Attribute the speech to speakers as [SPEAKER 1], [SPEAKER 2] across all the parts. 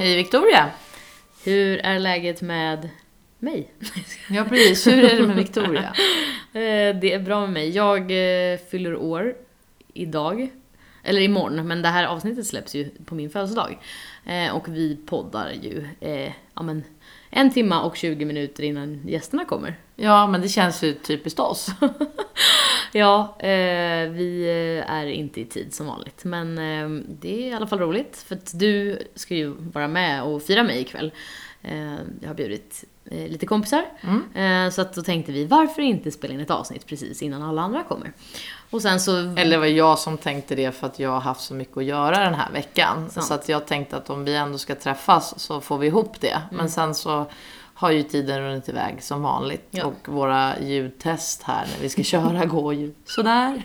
[SPEAKER 1] Hej Victoria!
[SPEAKER 2] Hur är läget med mig?
[SPEAKER 1] Ja precis, hur är det med Victoria?
[SPEAKER 2] Eh, det är bra med mig. Jag eh, fyller år idag. Eller imorgon, men det här avsnittet släpps ju på min födelsedag. Eh, Och vi poddar ju ja, men, en timma och 20 minuter innan gästerna kommer.
[SPEAKER 1] Ja, men det känns ju typiskt oss.
[SPEAKER 2] Ja, eh, vi eh, är inte i tid som vanligt. Men eh, det är i alla fall roligt. För att du ska ju vara med och fira mig ikväll. Eh, jag har bjudit lite kompisar. Eh, så att då tänkte vi, varför inte spela in ett avsnitt precis innan alla andra kommer? Och sen så...
[SPEAKER 1] Eller var jag som tänkte det för att jag har haft så mycket att göra den här veckan.
[SPEAKER 2] Sant.
[SPEAKER 1] Så att jag tänkte att om vi ändå ska träffas så får vi ihop det. Men sen så har ju tiden runnit iväg som vanligt.
[SPEAKER 2] Ja.
[SPEAKER 1] Och våra ljudtest här när vi ska köra går ju sådär.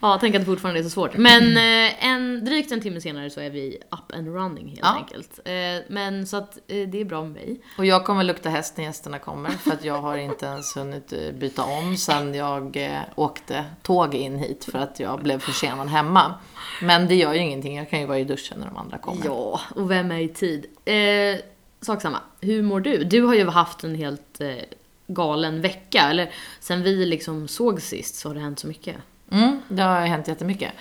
[SPEAKER 2] Ja, tänk att det fortfarande är så svårt. Men eh, en, drygt en timme senare så är vi up and running helt
[SPEAKER 1] Ja.
[SPEAKER 2] enkelt. Eh, men så att eh, det är bra med mig.
[SPEAKER 1] Och jag kommer lukta häst när gästerna kommer för att jag har inte ens hunnit byta om sen jag åkte tåg in hit för att jag blev försenad hemma. Men det gör ju ingenting, jag kan ju vara i duschen när de andra kommer.
[SPEAKER 2] Ja, och vem är i tid? Sak samma. Hur mår du? Du har ju haft en helt eh, galen vecka. Eller sen vi liksom såg sist så har det hänt så mycket.
[SPEAKER 1] Mm, det har hänt jättemycket.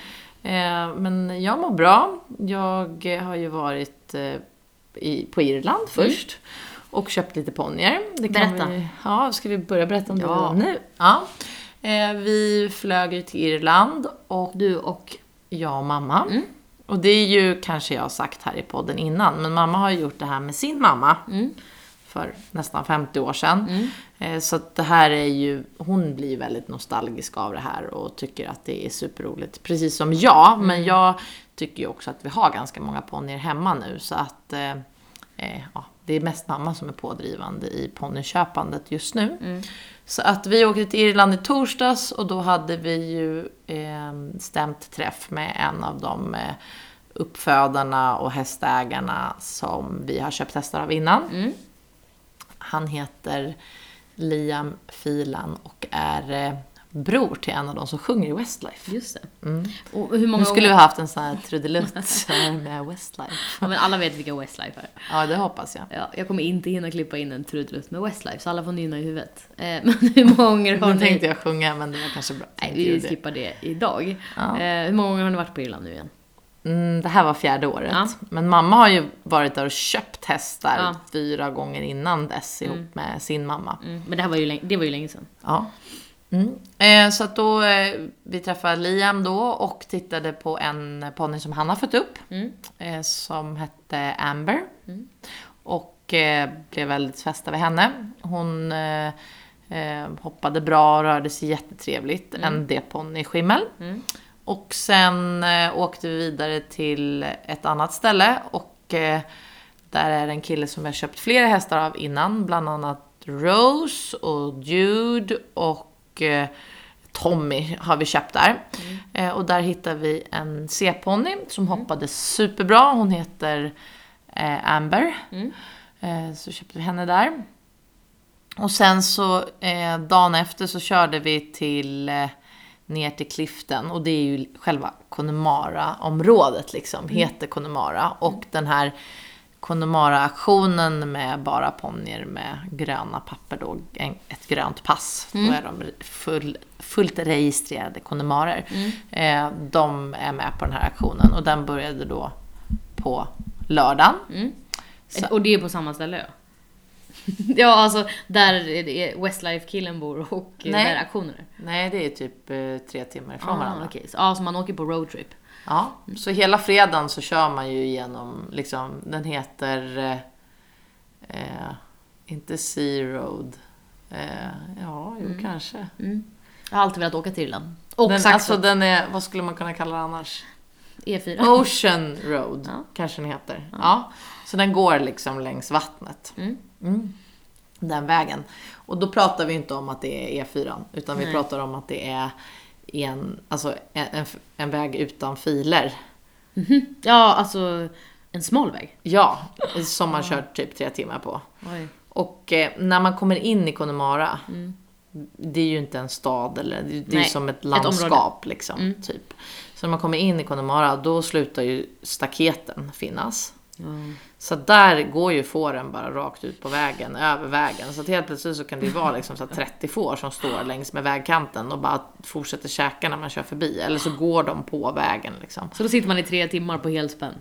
[SPEAKER 1] Eh, men jag mår bra. Jag har ju varit eh, i, på Irland först och köpt lite ponnyer. Det
[SPEAKER 2] Berätta.
[SPEAKER 1] Vi, ja, ska vi börja berätta om det
[SPEAKER 2] Ja.
[SPEAKER 1] redan nu? Ja. Eh, vi flög ju till Irland och
[SPEAKER 2] Du och...
[SPEAKER 1] jag och mamma.
[SPEAKER 2] Mm.
[SPEAKER 1] Och det är ju kanske jag har sagt här i podden innan, men mamma har ju gjort det här med sin mamma
[SPEAKER 2] Mm.
[SPEAKER 1] för nästan 50 år sedan.
[SPEAKER 2] Mm.
[SPEAKER 1] Eh, Så det här är ju, hon blir väldigt nostalgisk av det här och tycker att det är superroligt. Precis som jag,
[SPEAKER 2] Mm.
[SPEAKER 1] men jag tycker ju också att vi har ganska många ponnyer hemma nu så att eh, eh, ja, det är mest mamma som är pådrivande i ponnyköpandet just nu. Så att vi åkte till Irland i torsdags och då hade vi ju eh, stämt träff med en av de eh, uppfödarna och hästägarna som vi har köpt hästar av innan.
[SPEAKER 2] Mm.
[SPEAKER 1] Han heter Liam Filan och är eh, bror till en av de som sjunger i Westlife.
[SPEAKER 2] Just det.
[SPEAKER 1] Mm.
[SPEAKER 2] Och hur många
[SPEAKER 1] Nu skulle vi
[SPEAKER 2] gånger...
[SPEAKER 1] ha haft en sån här trudelutt med Westlife.
[SPEAKER 2] Ja, men alla vet vilka Westlife är.
[SPEAKER 1] Ja, det hoppas jag.
[SPEAKER 2] Ja, jag kommer inte hinna klippa in en trudelutt med Westlife, så alla får nynna i huvudet. Eh, men hur många gånger har
[SPEAKER 1] Nu
[SPEAKER 2] ni...
[SPEAKER 1] tänkte jag sjunga men det var kanske bra.
[SPEAKER 2] Nej, vi skippar det idag.
[SPEAKER 1] Ja.
[SPEAKER 2] Eh, hur många gånger har ni varit på Irland nu igen?
[SPEAKER 1] Mm, det här var fjärde året.
[SPEAKER 2] Ja.
[SPEAKER 1] Men mamma har ju varit där och köpt hästar
[SPEAKER 2] Ja.
[SPEAKER 1] fyra gånger innan dess ihop
[SPEAKER 2] Mm.
[SPEAKER 1] med sin mamma.
[SPEAKER 2] Mm. Men det här var ju, det var ju länge sedan.
[SPEAKER 1] Ja. Mm. Eh, så att då, eh, vi träffade Liam då och tittade på en ponny som han har fått upp.
[SPEAKER 2] Mm.
[SPEAKER 1] Eh, som hette Amber.
[SPEAKER 2] Mm.
[SPEAKER 1] Och blev väldigt fästa vid henne. Hon hoppade bra och rörde sig jättetrevligt. En D-ponny-skimmel.
[SPEAKER 2] Mm.
[SPEAKER 1] Och sen åkte vi vidare till ett annat ställe och där är en kille som jag köpt flera hästar av innan, bland annat Rose och Jude och eh, Tommy har vi köpt där. Eh, och där hittar vi en C-ponny som hoppade superbra. Hon heter eh, Amber.
[SPEAKER 2] Mm.
[SPEAKER 1] Så köpte vi henne där. Och sen så dagen efter så körde vi till ner till Clifton och det är ju själva Connemara-området liksom, heter Connemara. Och den här Connemara-aktionen med bara ponnyer med gröna papper då, en, ett grönt pass. Då är de full, fullt registrerade Connemarer. Eh, de är med på den här aktionen och den började då på lördagen.
[SPEAKER 2] Mm. Och det är på samma ställe ja. ja, alltså där Westlife-killen bor och
[SPEAKER 1] Nej.
[SPEAKER 2] där aktionen är.
[SPEAKER 1] Nej, det är typ eh, tre timmar ifrån
[SPEAKER 2] Ah,
[SPEAKER 1] varandra.
[SPEAKER 2] okej. Så, ja, så man åker på roadtrip.
[SPEAKER 1] Ja, så hela fredagen så kör man ju igenom, liksom, den heter, eh, eh, inte Sea Road, eh, ja, jo kanske.
[SPEAKER 2] Mm. Jag har alltid velat åka till Irland. Och
[SPEAKER 1] Den, alltså den är, vad skulle man kunna kalla den annars?
[SPEAKER 2] E4.
[SPEAKER 1] Ocean Road,
[SPEAKER 2] Ja.
[SPEAKER 1] kanske den heter. Ja. Så den går liksom längs vattnet.
[SPEAKER 2] Mm.
[SPEAKER 1] Mm. Den vägen. Och då pratar vi inte om att det är E4, utan vi
[SPEAKER 2] Nej.
[SPEAKER 1] pratar om att det är en, alltså en, en, väg utan filer.
[SPEAKER 2] Mhm. Ja, alltså en smal väg.
[SPEAKER 1] Ja, som man kört typ tre timmar på.
[SPEAKER 2] Oj.
[SPEAKER 1] Och eh, när man kommer in i Connemara, det är ju inte en stad eller det, det är ju
[SPEAKER 2] Nej,
[SPEAKER 1] som ett
[SPEAKER 2] ett
[SPEAKER 1] landskap liksom.
[SPEAKER 2] Mm.
[SPEAKER 1] Typ. Så när man kommer in i Connemara, då slutar ju staketen finnas.
[SPEAKER 2] Ja.
[SPEAKER 1] Så där går ju fåren bara rakt ut på vägen, över vägen. Så att helt plötsligt så kan det ju vara liksom så att 30 får som står längs med vägkanten och bara fortsätter käka när man kör förbi. Eller så går de på vägen liksom.
[SPEAKER 2] Så då sitter man i tre timmar på helspänn?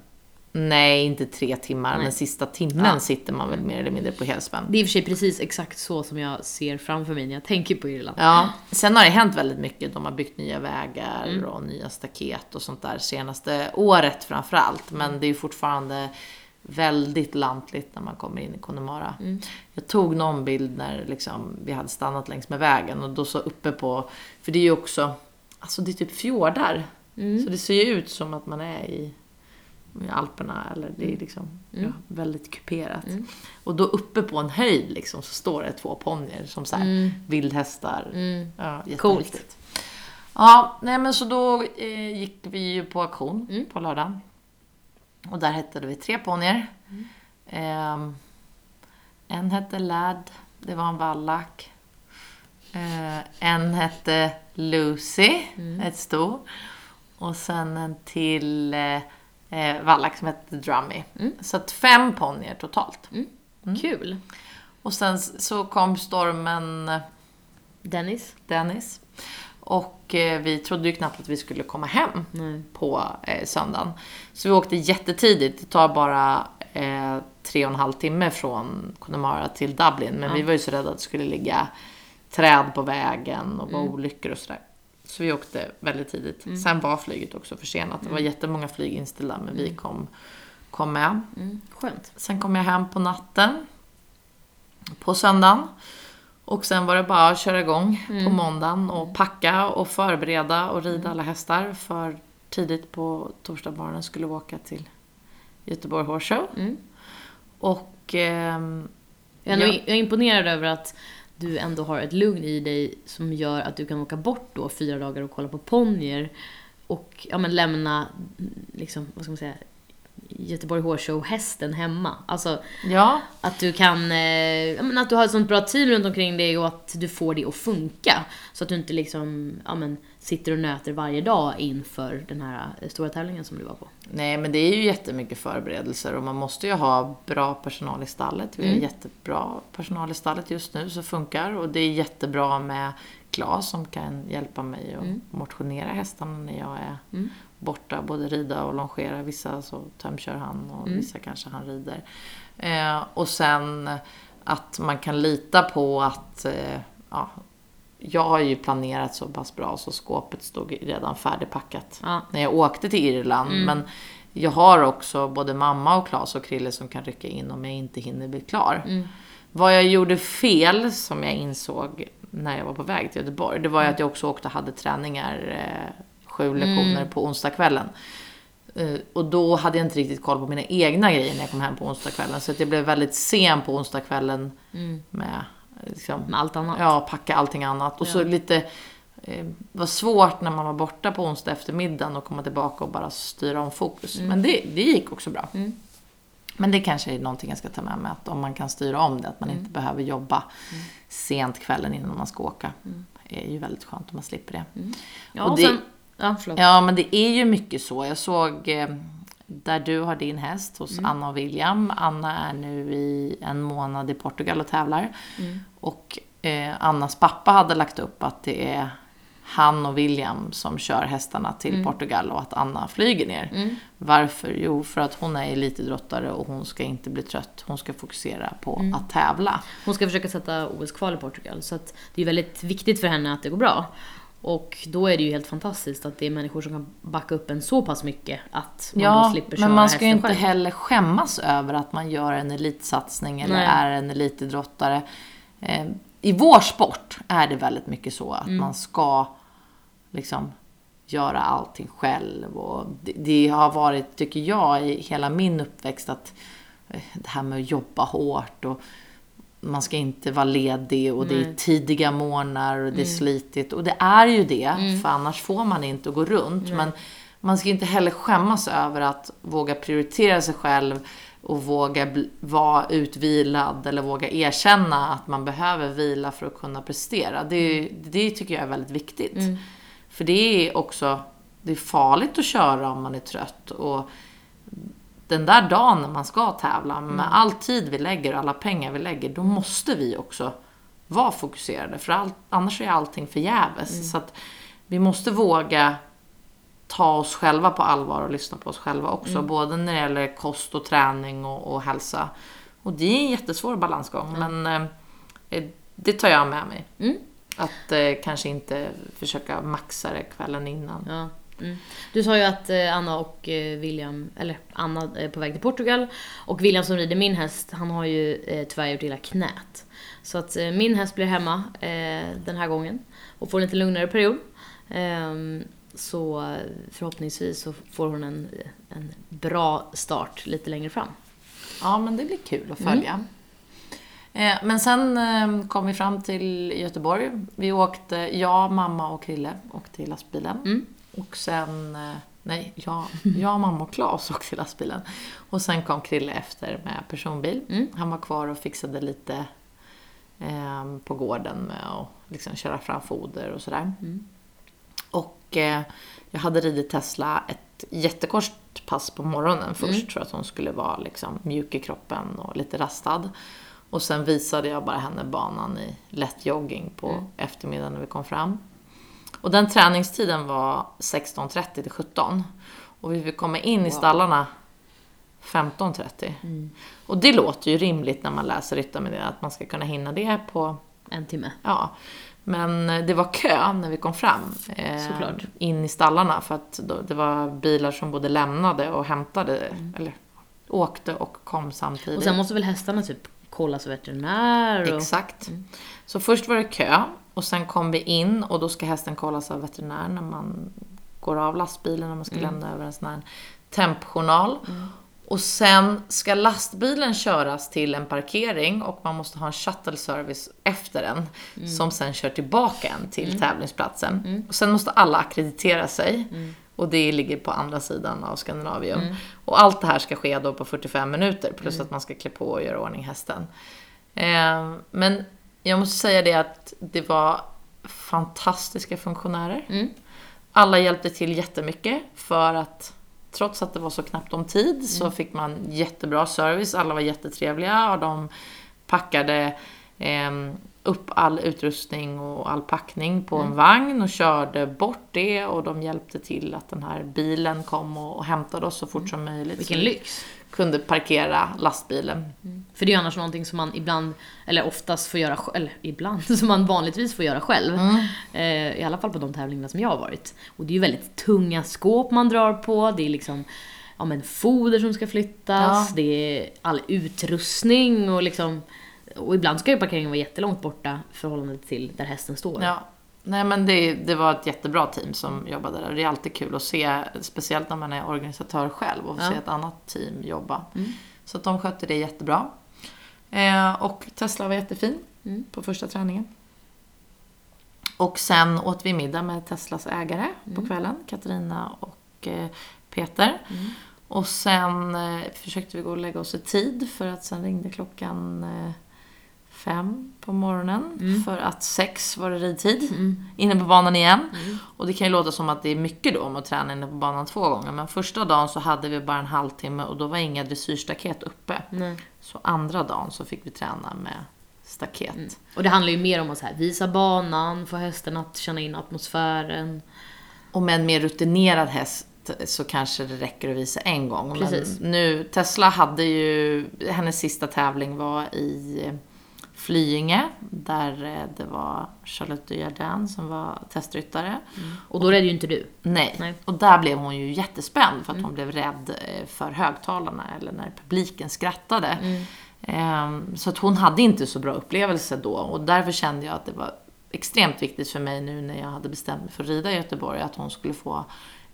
[SPEAKER 1] Nej, inte tre timmar,
[SPEAKER 2] Nej.
[SPEAKER 1] men sista timmen
[SPEAKER 2] Ja.
[SPEAKER 1] sitter man väl mer eller mindre på helspänn.
[SPEAKER 2] Det är i och för sig precis exakt så som jag ser framför mig när jag tänker på Irland.
[SPEAKER 1] Ja, sen har det hänt väldigt mycket. De har byggt nya vägar
[SPEAKER 2] Mm.
[SPEAKER 1] och nya staket och sånt där senaste året framför allt. Men det är ju fortfarande väldigt lantligt när man kommer in i Connemara.
[SPEAKER 2] Mm.
[SPEAKER 1] Jag tog någon bild när liksom, vi hade stannat längs med vägen och då så uppe på, för det är ju också, alltså det är typ fjordar.
[SPEAKER 2] Mm.
[SPEAKER 1] Så det ser ju ut som att man är i, Alperna eller det är liksom ja, väldigt kuperat. Och då uppe på en höjd liksom så står det två ponnyer som så här, vildhästar.
[SPEAKER 2] Mm.
[SPEAKER 1] Ja,
[SPEAKER 2] Coolt.
[SPEAKER 1] Ja, nej men så då eh, gick vi ju på auktion
[SPEAKER 2] Mm.
[SPEAKER 1] på lördagen. Och där hittade vi tre ponnyer.
[SPEAKER 2] Mm.
[SPEAKER 1] Ehm, en hette Lad, det var en vallack. Eh, en hette Lucy,
[SPEAKER 2] Mm.
[SPEAKER 1] ett sto. Och sen en till eh, eh, vallack som hette Drummy.
[SPEAKER 2] Mm.
[SPEAKER 1] Så att fem ponnyer totalt.
[SPEAKER 2] Kul.
[SPEAKER 1] Och sen så kom stormen eh,
[SPEAKER 2] Dennis?
[SPEAKER 1] Dennis. Och eh, vi trodde ju knappt att vi skulle komma hem
[SPEAKER 2] Nej.
[SPEAKER 1] på eh, söndagen. Så vi åkte jättetidigt. Det tar bara eh, tre och en halv timme från Connemara till Dublin. Men vi var ju så rädda att det skulle ligga träd på vägen och vara olyckor och sådär. Så vi åkte väldigt tidigt. Sen var flyget också försenat. Det var jättemånga flyg inställda men vi kom, kom med.
[SPEAKER 2] Mm. Skönt.
[SPEAKER 1] Sen kom jag hem på natten. På söndagen. Och sen var det bara att köra igång på måndagen och packa och förbereda och rida alla hästar. För tidigt på torsdag morgonen skulle vi åka till Göteborg Horse Show.
[SPEAKER 2] Mm.
[SPEAKER 1] Och... ehm,
[SPEAKER 2] Jag är,
[SPEAKER 1] Ja.
[SPEAKER 2] jag är imponerad över att du ändå har ett lugn i dig som gör att du kan åka bort då fyra dagar och kolla på ponnyer och ja, men lämna, liksom, vad ska man säga, Göteborg Horse Show-hästen hemma. Alltså
[SPEAKER 1] ja,
[SPEAKER 2] att du kan, eh, ja, men att du har ett sånt bra team runt omkring dig och att du får det att funka. Så att du inte liksom, ja men sitter och nöter varje dag inför den här eh, stora tävlingen som du var på.
[SPEAKER 1] nej men det är ju jättemycket förberedelser och man måste ju ha bra personal i stallet. Vi har
[SPEAKER 2] Mm.
[SPEAKER 1] jättebra personal i stallet just nu som funkar och det är jättebra med Klas som kan hjälpa mig att
[SPEAKER 2] Mm.
[SPEAKER 1] motionera hästarna när jag är
[SPEAKER 2] Mm.
[SPEAKER 1] borta. Både rida och longera. Vissa så tömkör han och
[SPEAKER 2] Mm.
[SPEAKER 1] vissa kanske han rider. Eh, och sen att man kan lita på att eh, ja, jag har ju planerat så pass bra så skåpet stod redan färdigpackat
[SPEAKER 2] Ja.
[SPEAKER 1] när jag åkte till Irland.
[SPEAKER 2] Mm.
[SPEAKER 1] Men jag har också både mamma och Klas och Krille som kan rycka in om jag inte hinner bli klar.
[SPEAKER 2] Mm.
[SPEAKER 1] Vad jag gjorde fel, som jag insåg när jag var på väg till Göteborg, det var ju att jag också åkte och hade träningar, eh, sju lektioner på onsdagskvällen. Eh, och då hade jag inte riktigt koll på mina egna grejer när jag kom hem på onsdagskvällen. Så att jag blev väldigt sen på onsdagskvällen med liksom,
[SPEAKER 2] Med allt annat.
[SPEAKER 1] Ja, packa allting annat. Och så lite... Eh, var svårt när man var borta på onsdag eftermiddagen och komma tillbaka och bara styra om fokus. Men det, det gick också bra.
[SPEAKER 2] Mm.
[SPEAKER 1] Men det kanske är någonting jag ska ta med mig, att om man kan styra om det, att man inte behöver jobba sent kvällen innan man ska åka. Det är ju väldigt skönt om man slipper det.
[SPEAKER 2] Ja,
[SPEAKER 1] Och
[SPEAKER 2] och
[SPEAKER 1] det-
[SPEAKER 2] sen, ja.
[SPEAKER 1] Ja, men det är ju mycket så. Jag såg eh, där du har din häst hos
[SPEAKER 2] Mm.
[SPEAKER 1] Anna och William. Anna är nu i en månad i Portugal och tävlar.
[SPEAKER 2] Mm.
[SPEAKER 1] Och eh, Annas pappa hade lagt upp att det är han och William som kör hästarna till
[SPEAKER 2] Mm.
[SPEAKER 1] Portugal och att Anna flyger ner. Varför? Jo, för att hon är elitidrottare och hon ska inte bli trött. Hon ska fokusera på
[SPEAKER 2] Mm.
[SPEAKER 1] att tävla.
[SPEAKER 2] Hon ska försöka sätta OS-kval i Portugal. Så att det är väldigt viktigt för henne att det går bra. Och då är det ju helt fantastiskt att det är människor som kan backa upp en så pass mycket att man då
[SPEAKER 1] Ja,
[SPEAKER 2] slipper köra
[SPEAKER 1] men man ska ju inte
[SPEAKER 2] själv.
[SPEAKER 1] heller skämmas över att man gör en elitsatsning eller
[SPEAKER 2] Nej.
[SPEAKER 1] är en elitidrottare. Eh, I vår sport är det väldigt mycket så att
[SPEAKER 2] Mm.
[SPEAKER 1] man ska liksom göra allting själv. Och det, det har varit, tycker jag, i hela min uppväxt att eh, det här med att jobba hårt och man ska inte vara ledig och det är tidiga morgnar och det är slitigt. Och det är ju det, för annars får man inte gå runt. Men man ska inte heller skämmas över att våga prioritera sig själv och våga vara utvilad eller våga erkänna att man behöver vila för att kunna prestera. Det, det tycker jag är väldigt viktigt. För det är också det är farligt att köra om man är trött. Och den där dagen när man ska tävla, med all tid vi lägger och alla pengar vi lägger, då måste vi också vara fokuserade. För all, annars är allting förgäves. Så att vi måste våga ta oss själva på allvar och lyssna på oss själva också. Både när det gäller kost och träning och, och hälsa. Och det är en jättesvår balansgång, men eh, det tar jag med mig.
[SPEAKER 2] Mm.
[SPEAKER 1] Att eh, kanske inte försöka maxa det kvällen innan.
[SPEAKER 2] Ja. Mm. Du sa ju att eh, Anna och eh, William, eller Anna är på väg till Portugal. Och William som rider min häst, han har ju eh, tyvärr gjort illa knät. Så att eh, min häst blir hemma eh, den här gången och får en lite lugnare period. Ehm, så eh, förhoppningsvis så får hon en, en bra start lite längre fram.
[SPEAKER 1] Ja, men det blir kul att följa. Eh, Men sen eh, kom vi fram till Göteborg. Vi åkte, jag, mamma och Krille åkte i lastbilen.
[SPEAKER 2] Mm.
[SPEAKER 1] Och sen, eh, nej, jag, jag, mamma och Claes åkte i lastbilen. Och sen kom Krille efter med personbil.
[SPEAKER 2] Mm.
[SPEAKER 1] Han var kvar och fixade lite eh, på gården med att liksom köra fram foder och sådär.
[SPEAKER 2] Mm.
[SPEAKER 1] Och eh, jag hade ridit Tesla ett jättekort pass på morgonen först för att hon skulle vara liksom mjuk i kroppen och lite rastad. Och sen visade jag bara henne banan i lätt jogging på eftermiddagen när vi kom fram. Och den träningstiden var 16.30 till 17. Och vi fick komma in i stallarna 15.30. Och det låter ju rimligt när man läser ryttarmeddelanden att man ska kunna hinna det på
[SPEAKER 2] En timme.
[SPEAKER 1] Ja, men det var kö när vi kom fram. Eh. In i stallarna för att då, det var bilar som både lämnade och hämtade, eller åkte och kom samtidigt.
[SPEAKER 2] Mm. Och sen måste väl hästarna typ kollas veterinär och...
[SPEAKER 1] Exakt. Så först var det kö och sen kom vi in och då ska hästen kollas av veterinär när man går av lastbilen och man ska lämna över en sån här tempjournal. Och sen ska lastbilen köras till en parkering och man måste ha en shuttle service efter den som sen kör tillbaka en till tävlingsplatsen. Och sen måste alla akkreditera sig. Och det ligger på andra sidan av Skandinavium. Och allt det här ska ske då på 45 minuter plus att man ska klä på och göra ordning hästen. Eh, men jag måste säga det att det var fantastiska funktionärer.
[SPEAKER 2] Mm.
[SPEAKER 1] Alla hjälpte till jättemycket för att trots att det var så knappt om tid så fick man jättebra service. Alla var jättetrevliga och de packade eh, upp all utrustning och all packning på en vagn och körde bort det och de hjälpte till att den här bilen kom och hämtade oss så fort som möjligt.
[SPEAKER 2] Vilken lyx.
[SPEAKER 1] kunde parkera lastbilen.
[SPEAKER 2] För det är ju annars någonting som man ibland, eller oftast får göra själv, ibland, som man vanligtvis får göra själv. Eh, I alla fall på de tävlingarna som jag har varit. Och det är ju väldigt tunga skåp man drar på, det är liksom ja, men foder som ska flyttas,
[SPEAKER 1] Ja.
[SPEAKER 2] det är all utrustning och liksom och ibland ska ju parkeringen vara jättelångt borta i förhållande till där hästen står.
[SPEAKER 1] Ja. Nej men det, det var ett jättebra team som jobbade där. Det är alltid kul att se, speciellt när man är organisatör själv, och
[SPEAKER 2] Ja.
[SPEAKER 1] se ett annat team jobba. Så att de skötte det jättebra. Eh, och Tesla var jättefin
[SPEAKER 2] Mm.
[SPEAKER 1] på första träningen. Och sen åt vi middag med Teslas ägare på kvällen, Katarina och eh, Peter. Och sen eh, försökte vi gå och lägga oss i tid för att sen ringde klockan eh, fem på morgonen. För att sex var det ridtid inne på banan igen. Och det kan ju låta som att det är mycket då om att träna inne på banan två gånger. Men första dagen så hade vi bara en halvtimme och då var inga dressyrstaket uppe.
[SPEAKER 2] Nej.
[SPEAKER 1] Så andra dagen så fick vi träna med staket.
[SPEAKER 2] Och det handlar ju mer om att här, visa banan, få hästen att känna in atmosfären.
[SPEAKER 1] Och med en mer rutinerad häst så kanske det räcker att visa en gång.
[SPEAKER 2] Precis.
[SPEAKER 1] Men nu, Tesla hade ju, hennes sista tävling var i Flyinge, där eh, det var Charlotte Dujardin som var testryttare.
[SPEAKER 2] Och då det ju inte du.
[SPEAKER 1] Nej.
[SPEAKER 2] Nej.
[SPEAKER 1] och där blev hon ju jättespänd för att hon blev rädd eh, för högtalarna eller när publiken skrattade. Ehm, Så att hon hade inte så bra upplevelse då och därför kände jag att det var extremt viktigt för mig nu när jag hade bestämt mig för att rida i Göteborg att hon skulle få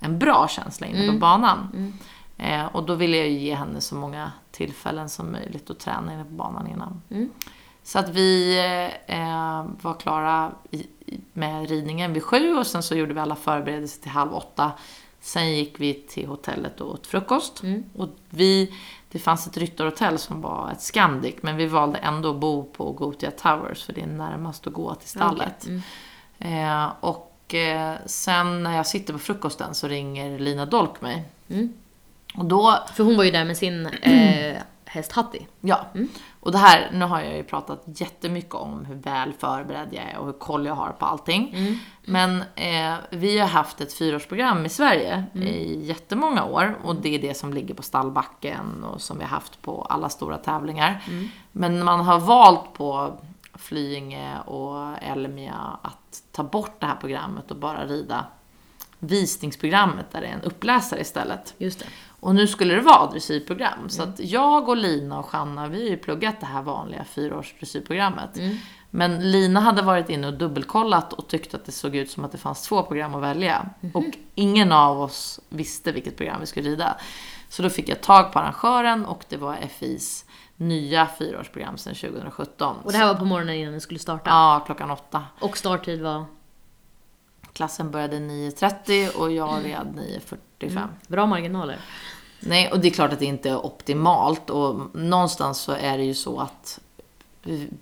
[SPEAKER 1] en bra känsla inne på banan. Eh, Och då ville jag ju ge henne så många tillfällen som möjligt att träna inne på banan innan. Så att vi eh, var klara i, med ridningen vid sju och sen så gjorde vi alla förberedelser till halv åtta. Sen gick vi till hotellet och åt frukost. Och vi, det fanns ett ryttarhotell som var ett Scandic men vi valde ändå att bo på Gotia Towers för det är närmast att gå till stallet. Eh, och eh, sen när jag sitter på frukosten så ringer Lina Dolk mig.
[SPEAKER 2] Mm.
[SPEAKER 1] Och då,
[SPEAKER 2] För hon var ju där med sin eh, häst Hatti.
[SPEAKER 1] ja. Och det här, nu har jag ju pratat jättemycket om hur väl förberedd jag är och hur koll jag har på allting. Men eh, vi har haft ett fyraårsprogram i Sverige i jättemånga år och det är det som ligger på stallbacken och som vi har haft på alla stora tävlingar. Men man har valt på Flyinge och Elmia att ta bort det här programmet och bara rida visningsprogrammet där det är en uppläsare istället.
[SPEAKER 2] Just det.
[SPEAKER 1] Och nu skulle det vara dressyrprogram. Så att jag och Lina och Shanna, vi har ju pluggat det här vanliga fyraårs dressyrprogrammet. Men Lina hade varit inne och dubbelkollat och tyckte att det såg ut som att det fanns två program att välja. Och ingen av oss visste vilket program vi skulle rida. Så då fick jag tag på arrangören och det var FIs nya fyraårsprogram sedan 2017.
[SPEAKER 2] Och det här var på morgonen innan ni skulle starta.
[SPEAKER 1] Ja, klockan åtta.
[SPEAKER 2] Och starttid var
[SPEAKER 1] Klassen började 9.30 och jag red 9.45.
[SPEAKER 2] bra marginaler.
[SPEAKER 1] Nej, och det är klart att det inte är optimalt och någonstans så är det ju så att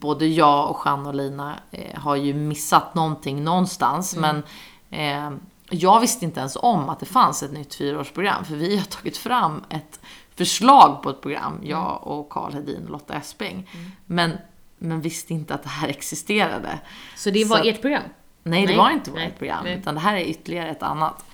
[SPEAKER 1] både jag och Jeanne och Lina eh, har ju missat någonting någonstans. Men eh, jag visste inte ens om att det fanns ett nytt fyraårsprogram. För vi har tagit fram ett förslag på ett program, jag och Karl Hedin och Lotta Esping. Men, men visste inte att det här existerade.
[SPEAKER 2] Så det var
[SPEAKER 1] Så-
[SPEAKER 2] ert program?
[SPEAKER 1] Nej, det
[SPEAKER 2] Nej,
[SPEAKER 1] var inte vårt
[SPEAKER 2] nej,
[SPEAKER 1] program,
[SPEAKER 2] nej.
[SPEAKER 1] utan det här är ytterligare ett annat.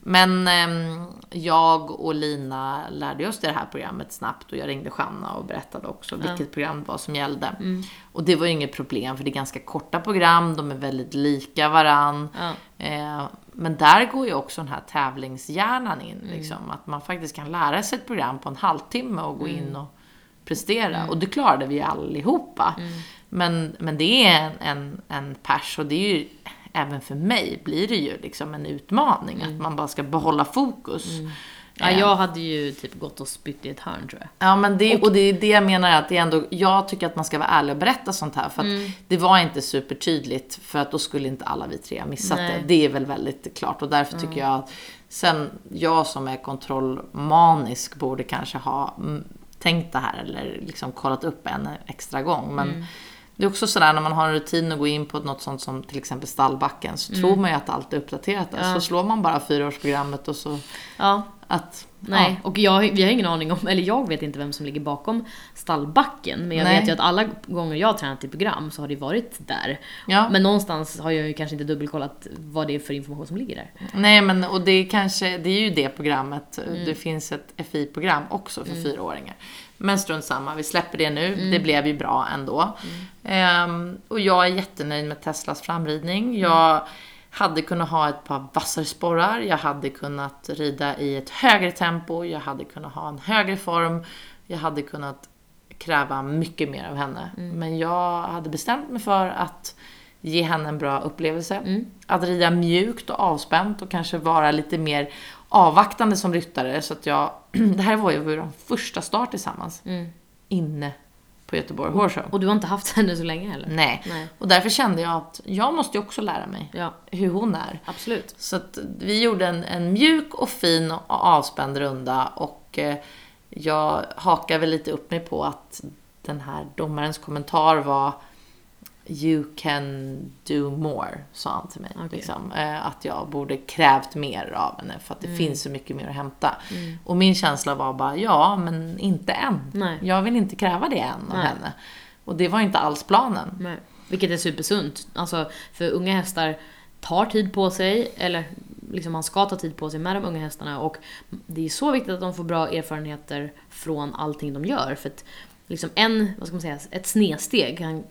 [SPEAKER 1] Men ehm, jag och Lina lärde oss det här programmet snabbt och jag ringde Shanna och berättade också vilket program det var som gällde.
[SPEAKER 2] Mm.
[SPEAKER 1] Och det var ju inget problem för det är ganska korta program, de är väldigt lika varann.
[SPEAKER 2] Ja.
[SPEAKER 1] Eh, men där går ju också den här tävlingshjärnan in,
[SPEAKER 2] Mm.
[SPEAKER 1] liksom, att man faktiskt kan lära sig ett program på en halvtimme och gå
[SPEAKER 2] Mm.
[SPEAKER 1] in och prestera. Och det klarade vi allihopa.
[SPEAKER 2] Mm.
[SPEAKER 1] Men, men det är en, en, en pers och det är ju, även för mig blir det ju liksom en utmaning att man bara ska behålla fokus.
[SPEAKER 2] Ja, jag hade ju typ gått och spytt i ett hörn tror jag.
[SPEAKER 1] Ja, men det, och det är det jag menar att det är ändå, jag tycker att man ska vara ärlig och berätta sånt här. För att det var inte supertydligt, för att då skulle inte alla vi tre ha missat
[SPEAKER 2] Nej.
[SPEAKER 1] det. Det är väl väldigt klart och därför tycker jag att sen jag som är kontrollmanisk borde kanske ha mm, tänkt det här eller liksom kollat upp en extra gång. Men det är också sådär när man har en rutin att gå in på något sånt som till exempel stallbacken så tror man ju att allt är uppdaterat där. Så slår man bara fyraårsprogrammet och så
[SPEAKER 2] Ja,
[SPEAKER 1] att...
[SPEAKER 2] nej. Och jag, vi har ingen aning om, eller jag vet inte vem som ligger bakom stallbacken. Men jag
[SPEAKER 1] Nej.
[SPEAKER 2] vet ju att alla gånger jag har tränat i program så har det varit där.
[SPEAKER 1] Ja.
[SPEAKER 2] Men någonstans har jag ju kanske inte dubbelkollat vad det är för information som ligger där.
[SPEAKER 1] Nej, men och det är kanske, det är ju det programmet.
[SPEAKER 2] Mm.
[SPEAKER 1] Det finns ett FI-program också för fyraåringar. Men strunt samma, vi släpper det nu.
[SPEAKER 2] Mm.
[SPEAKER 1] Det blev ju bra ändå. Ehm, och jag är jättenöjd med Teslas framridning.
[SPEAKER 2] Mm.
[SPEAKER 1] Jag hade kunnat ha ett par vassare sporrar, jag hade kunnat rida i ett högre tempo, jag hade kunnat ha en högre form, jag hade kunnat kräva mycket mer av henne.
[SPEAKER 2] Mm.
[SPEAKER 1] Men jag hade bestämt mig för att ge henne en bra upplevelse.
[SPEAKER 2] Mm.
[SPEAKER 1] Att rida mjukt och avspänt och kanske vara lite mer avvaktande som ryttare. Så att jag, det här var ju vår första start tillsammans. Inne på Göteborg Horse Show.
[SPEAKER 2] Och du har inte haft henne så länge heller?
[SPEAKER 1] Nej.
[SPEAKER 2] Nej.
[SPEAKER 1] Och därför kände jag att jag måste ju också lära mig
[SPEAKER 2] Ja,
[SPEAKER 1] hur hon är.
[SPEAKER 2] absolut.
[SPEAKER 1] Så att vi gjorde en, en mjuk och fin och avspänd runda och eh, jag hakar väl lite upp mig på att den här domarens kommentar var You can do more, sa han till mig.
[SPEAKER 2] Okej.
[SPEAKER 1] Liksom. Eh, att jag borde krävt mer av henne för att det finns så mycket mer att hämta. Och min känsla var bara, ja, men inte än.
[SPEAKER 2] Nej.
[SPEAKER 1] Jag vill inte kräva det än av
[SPEAKER 2] Nej.
[SPEAKER 1] henne. Och det var inte alls planen.
[SPEAKER 2] Nej. Vilket är supersunt. Alltså, för unga hästar tar tid på sig, eller liksom man ska ta tid på sig med de unga hästarna och det är så viktigt att de får bra erfarenheter från allting de gör. För att liksom en, vad ska man säga, ett snedsteg kan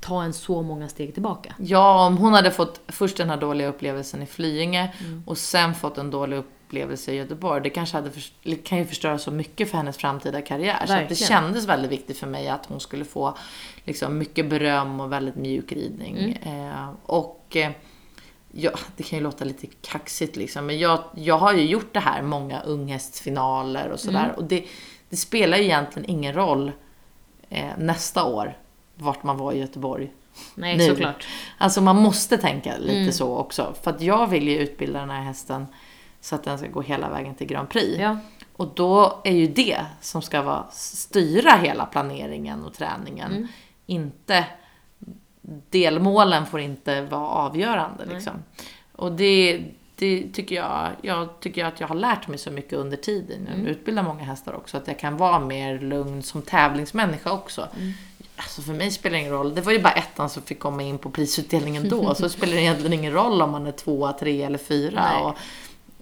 [SPEAKER 2] ta en så många steg tillbaka.
[SPEAKER 1] Ja, om hon hade fått först den här dåliga upplevelsen i Flyinge
[SPEAKER 2] Mm.
[SPEAKER 1] och sen fått en dålig upplevelse i Göteborg. Det kanske hade det kan ju förstöra så mycket för hennes framtida karriär. Så att det
[SPEAKER 2] Verkligen.
[SPEAKER 1] kändes väldigt viktigt för mig att hon skulle få liksom, mycket beröm och väldigt mjuk ridning.
[SPEAKER 2] Mm.
[SPEAKER 1] Eh, och eh, ja, det kan ju låta lite kaxigt liksom, men jag, jag har ju gjort det här många unghästfinaler och sådär.
[SPEAKER 2] Mm.
[SPEAKER 1] Och det, det spelar ju egentligen ingen roll eh, nästa år vart man var i Göteborg.
[SPEAKER 2] Nej,
[SPEAKER 1] Nu.
[SPEAKER 2] såklart.
[SPEAKER 1] Alltså man måste tänka lite
[SPEAKER 2] Mm.
[SPEAKER 1] så också. För att jag vill ju utbilda den här hästen så att den ska gå hela vägen till Grand Prix.
[SPEAKER 2] Ja.
[SPEAKER 1] Och då är ju det som ska vara, styra hela planeringen och träningen.
[SPEAKER 2] Mm.
[SPEAKER 1] Inte delmålen får inte vara avgörande. Liksom. Och det, det tycker jag, jag tycker att jag har lärt mig så mycket under tiden. Jag utbildar många hästar också, att jag kan vara mer lugn som tävlingsmänniska också. Alltså för mig spelar det ingen roll. Det var ju bara ettan som fick komma in på prisutdelningen då. så spelar det egentligen ingen roll om man är tvåa, tre eller fyra. Och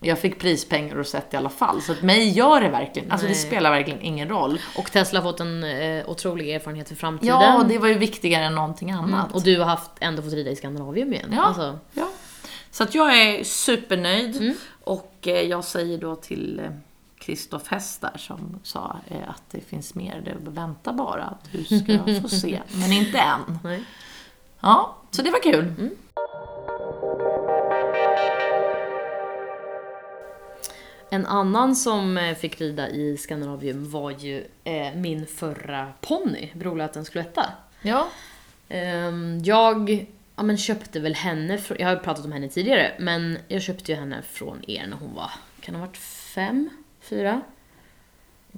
[SPEAKER 1] jag fick prispengar och sett i alla fall. Så att mig gör det verkligen, alltså det
[SPEAKER 2] Nej.
[SPEAKER 1] spelar verkligen ingen roll.
[SPEAKER 2] Och Tesla har fått en eh, otrolig erfarenhet för framtiden.
[SPEAKER 1] Ja, och det var ju viktigare än någonting annat.
[SPEAKER 2] Mm. Och du har haft, ändå fått rida i Skandinavium igen.
[SPEAKER 1] Ja.
[SPEAKER 2] Alltså,
[SPEAKER 1] Ja. Så att jag är supernöjd.
[SPEAKER 2] Mm.
[SPEAKER 1] Och eh, jag säger då till eh, Kristoff Häst där som sa eh, att det finns mer, det vänta bara. Att du ska få se, men inte än.
[SPEAKER 2] nej.
[SPEAKER 1] Ja, så det var kul.
[SPEAKER 2] Mm. En annan som eh, fick rida i Skandinavium var ju eh, min förra ponny, Brolötens Cloetta.
[SPEAKER 1] Ja.
[SPEAKER 2] Ehm, jag ja, men köpte väl henne, jag har ju pratat om henne tidigare, men jag köpte ju henne från er när hon var, kan ha varit fem, fyra?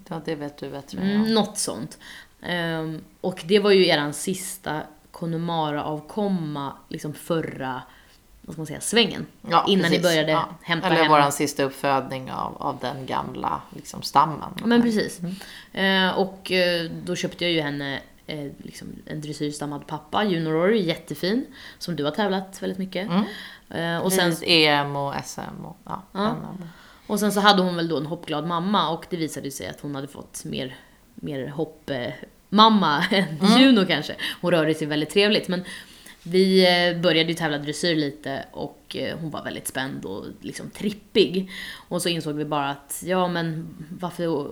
[SPEAKER 1] ja, det vet du bättre än jag.
[SPEAKER 2] Mm, något sånt. Ehm, och det var ju eran sista Connemara-avkomma, liksom förra, vad ska man säga, svängen.
[SPEAKER 1] Ja,
[SPEAKER 2] innan ni
[SPEAKER 1] precis.
[SPEAKER 2] började
[SPEAKER 1] Ja.
[SPEAKER 2] hämta
[SPEAKER 1] Eller
[SPEAKER 2] hem.
[SPEAKER 1] våran sista uppfödning av, av den gamla liksom, stammen.
[SPEAKER 2] Ja, men precis. Eh, och eh, då köpte jag ju henne eh, liksom en dressyrstammad pappa, Junior Rory, jättefin. Som du har tävlat väldigt mycket. Eh, och, sen,
[SPEAKER 1] EM och SM och ja, NM.
[SPEAKER 2] Och sen så hade hon väl då en hoppglad mamma och det visade sig att hon hade fått mer, mer hopp eh, mamma än Juno kanske. Hon rörde sig väldigt trevligt. Men vi eh, började ju tävla dressyr lite och eh, hon var väldigt spänd och liksom trippig. Och så insåg vi bara att, ja men varför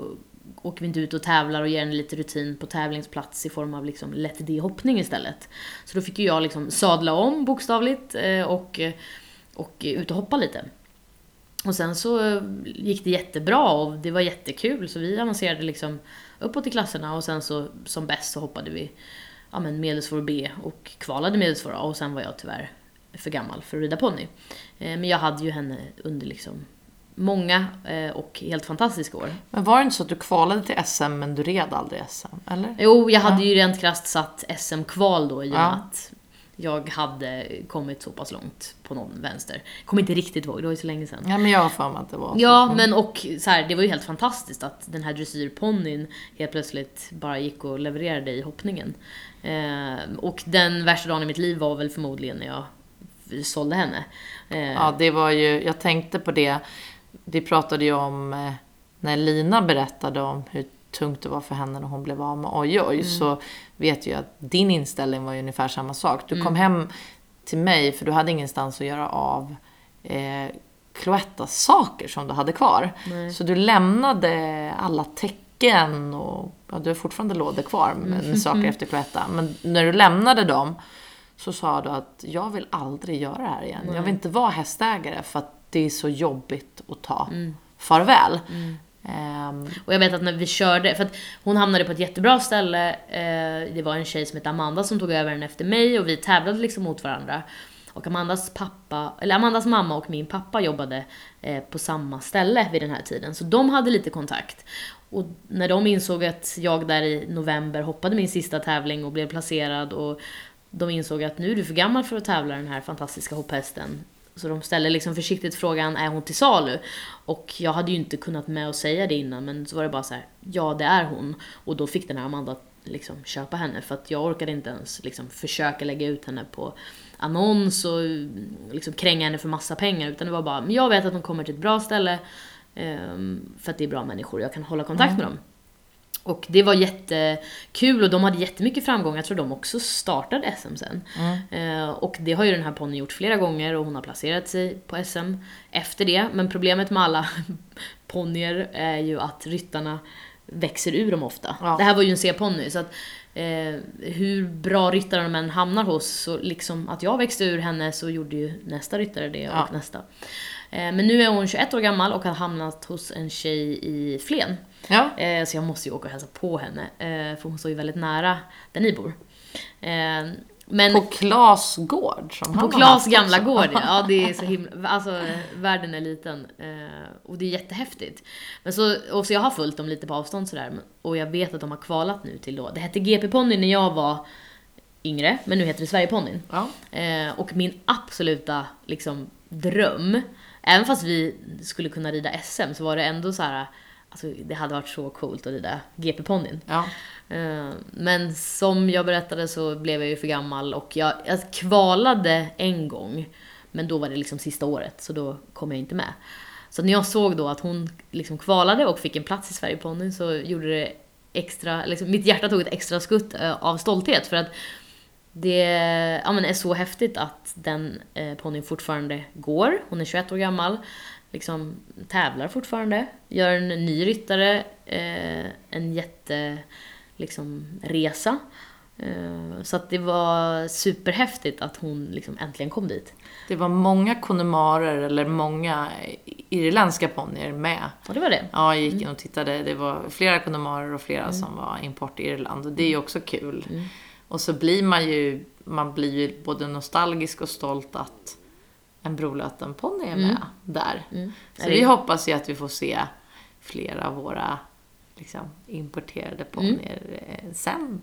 [SPEAKER 2] åker vi inte ut och tävlar och ger henne lite rutin på tävlingsplats i form av liksom lätt D-hoppning istället. Så då fick ju jag liksom sadla om bokstavligt eh, och, och ut och hoppa lite. Och sen så eh, gick det jättebra och det var jättekul så vi avancerade liksom uppåt i klasserna och sen så som bäst så hoppade vi ja, men medelsvår B och kvalade medelsvår A och sen var jag tyvärr för gammal för att rida ponny. Eh, Men jag hade ju henne under liksom många eh, och helt fantastiska år.
[SPEAKER 1] Men var det inte så att du kvalade till SM men du red aldrig SM? Eller?
[SPEAKER 2] Jo, jag hade ju rent krasst satt SM-kval då i och med
[SPEAKER 1] Ja.
[SPEAKER 2] att jag hade kommit så pass långt på någon vänster. Kommer inte riktigt ihåg, det var ju så länge sedan.
[SPEAKER 1] Ja, men jag har för mig att det var.
[SPEAKER 2] Ja, men och så här, det var ju helt fantastiskt att den här dressyrponnyn helt plötsligt bara gick och levererade i hoppningen. Eh, och den värsta dagen i mitt liv var väl förmodligen när jag sålde henne. Eh,
[SPEAKER 1] Ja, det var ju, jag tänkte på det. Vi pratade ju om eh, när Lina berättade om hur tungt det var för henne när hon blev av med oj oj. Så vet jag att din inställning var ju ungefär samma sak. Du kom hem till mig för du hade ingenstans att göra av eh, Cloettas saker som du hade kvar.
[SPEAKER 2] Nej.
[SPEAKER 1] Så du lämnade alla tecken och ja, du har fortfarande lådor kvar med, med saker efter Cloetta. Men när du lämnade dem så sa du att jag vill aldrig göra det här igen. Jag vill inte vara hästägare för att det är så jobbigt att ta farväl. Um,
[SPEAKER 2] Och jag vet att när vi körde, för att hon hamnade på ett jättebra ställe. Eh, det var en tjej som hette Amanda som tog över den efter mig och vi tävlade liksom mot varandra. Och Amandas pappa, eller Amandas mamma och min pappa jobbade eh, på samma ställe vid den här tiden. Så de hade lite kontakt. Och när de insåg att jag där i november hoppade min sista tävling och blev placerad och de insåg att nu är du för gammal för att tävla den här fantastiska hopphästen. Så de ställer liksom försiktigt frågan, är hon till salu? Och jag hade ju inte kunnat med att säga det innan, men så var det bara så här, ja det är hon. Och då fick den här Amanda liksom köpa henne, för att jag orkade inte ens liksom försöka lägga ut henne på annons och liksom kränga henne för massa pengar. Utan det var bara, men jag vet att hon kommer till ett bra ställe, ehm, för att det är bra människor jag kan hålla kontakt med dem. Och det var jättekul och de hade jättemycket framgång. Jag tror de också startade SM sen. Eh, och det har ju den här ponnyn gjort flera gånger och hon har placerat sig på SM efter det. Men problemet med alla ponnyer är ju att ryttarna växer ur dem ofta.
[SPEAKER 1] Ja.
[SPEAKER 2] Det här var ju en C-ponny så att eh, hur bra ryttare de än hamnar hos, så liksom att jag växte ur henne så gjorde ju nästa ryttare det och
[SPEAKER 1] Ja.
[SPEAKER 2] nästa. Eh, men nu är hon 21 år gammal och har hamnat hos en tjej i Flen.
[SPEAKER 1] Ja.
[SPEAKER 2] Eh, så jag måste ju åka och hälsa på henne, eh, för hon står ju väldigt nära där ni bor. Eh, men
[SPEAKER 1] På Klas gård som
[SPEAKER 2] på Klas gamla
[SPEAKER 1] också.
[SPEAKER 2] gård ja. det är så himla, alltså världen är liten. Och det är jättehäftigt. Men så, och så jag har följt dem lite på avstånd sådär, och jag vet att de har kvalat nu till då, det hette GP-ponny när jag var yngre, men nu heter det Sverigeponnyn.
[SPEAKER 1] Ja.
[SPEAKER 2] Och min absoluta liksom, dröm även fast vi skulle kunna rida SM så var det ändå så här. Alltså det hade varit så coolt att rida GP-ponnyn.
[SPEAKER 1] Ja.
[SPEAKER 2] Eh, Men som jag berättade så blev jag ju för gammal och jag, jag kvalade en gång. Men då var det liksom sista året, så då kom jag inte med. Så när jag såg då att hon liksom kvalade och fick en plats i Sverigeponnyn så gjorde det extra, liksom, mitt hjärta tog ett extra skutt eh, av stolthet för att det ja, men är så häftigt att den eh, ponnyn fortfarande går. Hon är 21 år gammal, liksom tävlar fortfarande, gör en ny ryttare, eh, en jätte liksom, resa. Eh, så att det var superhäftigt att hon liksom äntligen kom dit.
[SPEAKER 1] Det var många konemarer, eller många irländska ponnyer med.
[SPEAKER 2] Och det var det.
[SPEAKER 1] Ja, jag gick in och tittade. Det var flera konemarer och flera som var import i Irland. Och det är ju också kul. Och så blir man ju, man blir ju både nostalgisk och stolt att en Brolöten-ponny är med där. Så
[SPEAKER 2] Är
[SPEAKER 1] vi hoppas ju att vi får se flera av våra liksom, importerade ponnyer eh, sen.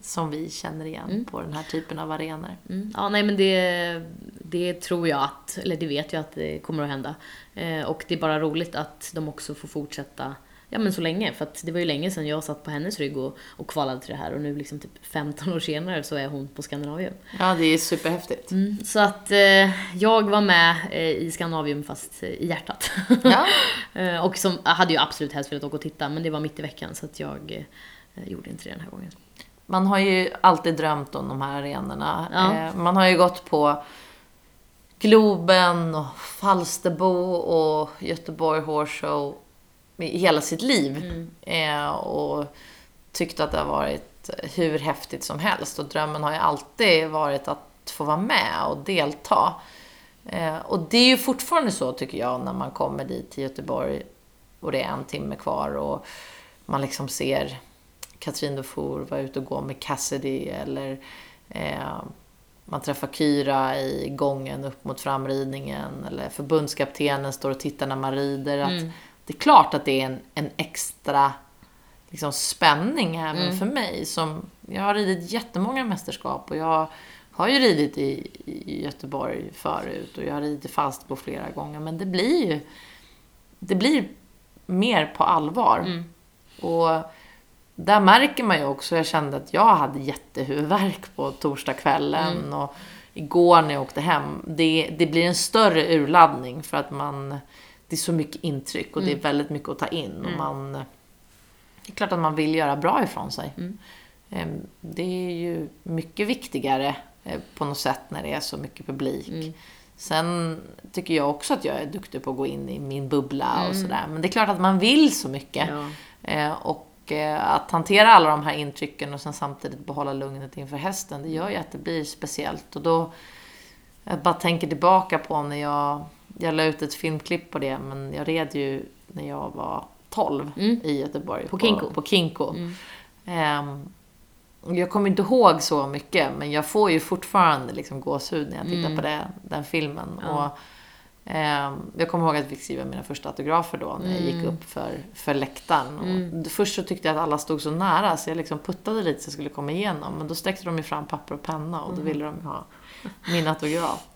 [SPEAKER 1] Som vi känner igen på den här typen av arenor.
[SPEAKER 2] Mm. Ja, nej men det, det tror jag att, eller det vet jag att det kommer att hända. Eh, och det är bara roligt att de också får fortsätta, ja men så länge. För det var ju länge sedan jag satt på hennes rygg och, och kvalade till det här och nu liksom typ 15 år senare så är hon på Skandinavium.
[SPEAKER 1] Ja, det är superhäftigt.
[SPEAKER 2] Mm, så att eh, jag var med eh, i Skandinavium fast eh, i hjärtat.
[SPEAKER 1] Ja.
[SPEAKER 2] eh, och som, jag hade ju absolut helst velat åka och titta men det var mitt i veckan så att jag eh, gjorde inte det den här gången.
[SPEAKER 1] Man har ju alltid drömt om de här arenorna.
[SPEAKER 2] Ja.
[SPEAKER 1] Eh, Man har ju gått på Globen och Falsterbo och Göteborg Horse Show i hela sitt liv. Eh, och tyckt att det har varit hur häftigt som helst. Och drömmen har ju alltid varit att få vara med och delta. Eh, och det är ju fortfarande så tycker jag när man kommer dit till Göteborg och det är en timme kvar och man liksom ser Katrin Dufour vara ute och gå med Cassidy eller eh, man träffar Kyra i gången upp mot framridningen eller förbundskaptenen står och tittar när man rider. Att Det är klart att det är en, en extra liksom, spänning även för mig. Som, jag har ridit jättemånga mästerskap och jag har ju ridit i, i Göteborg förut och jag har ridit i Falsterbo flera gånger. Men det blir ju det blir mer på allvar. Och där märker man ju också, jag kände att jag hade jättehuvudvärk på torsdagskvällen och igår när jag åkte hem. Det, det blir en större urladdning för att man, det är så mycket intryck och det är väldigt mycket att ta in. Och man, det är klart att man vill göra bra ifrån sig. Ehm, Det är ju mycket viktigare eh, på något sätt när det är så mycket publik. Sen tycker jag också att jag är duktig på att gå in i min bubbla och sådär. Men det är klart att man vill så mycket.
[SPEAKER 2] Ja.
[SPEAKER 1] Eh, Och eh, att hantera alla de här intrycken och sen samtidigt behålla lugnet inför hästen, det gör ju att det blir speciellt. Och då, jag bara tänker tillbaka på när jag, jag la ut ett filmklipp på det, men jag red ju när jag var 12 i Göteborg.
[SPEAKER 2] På Kinko.
[SPEAKER 1] På Kinko. Ehm, jag kommer inte ihåg så mycket, men jag får ju fortfarande liksom gåshud när jag tittar på det, den filmen. Och, ehm, jag kommer ihåg att jag fick skriva mina första autografer då, när jag gick upp för, för läktaren. Och Först så tyckte jag att alla stod så nära, så jag liksom puttade lite så jag skulle komma igenom. Men då sträckte de ju fram papper och penna och då ville de ha min autograf.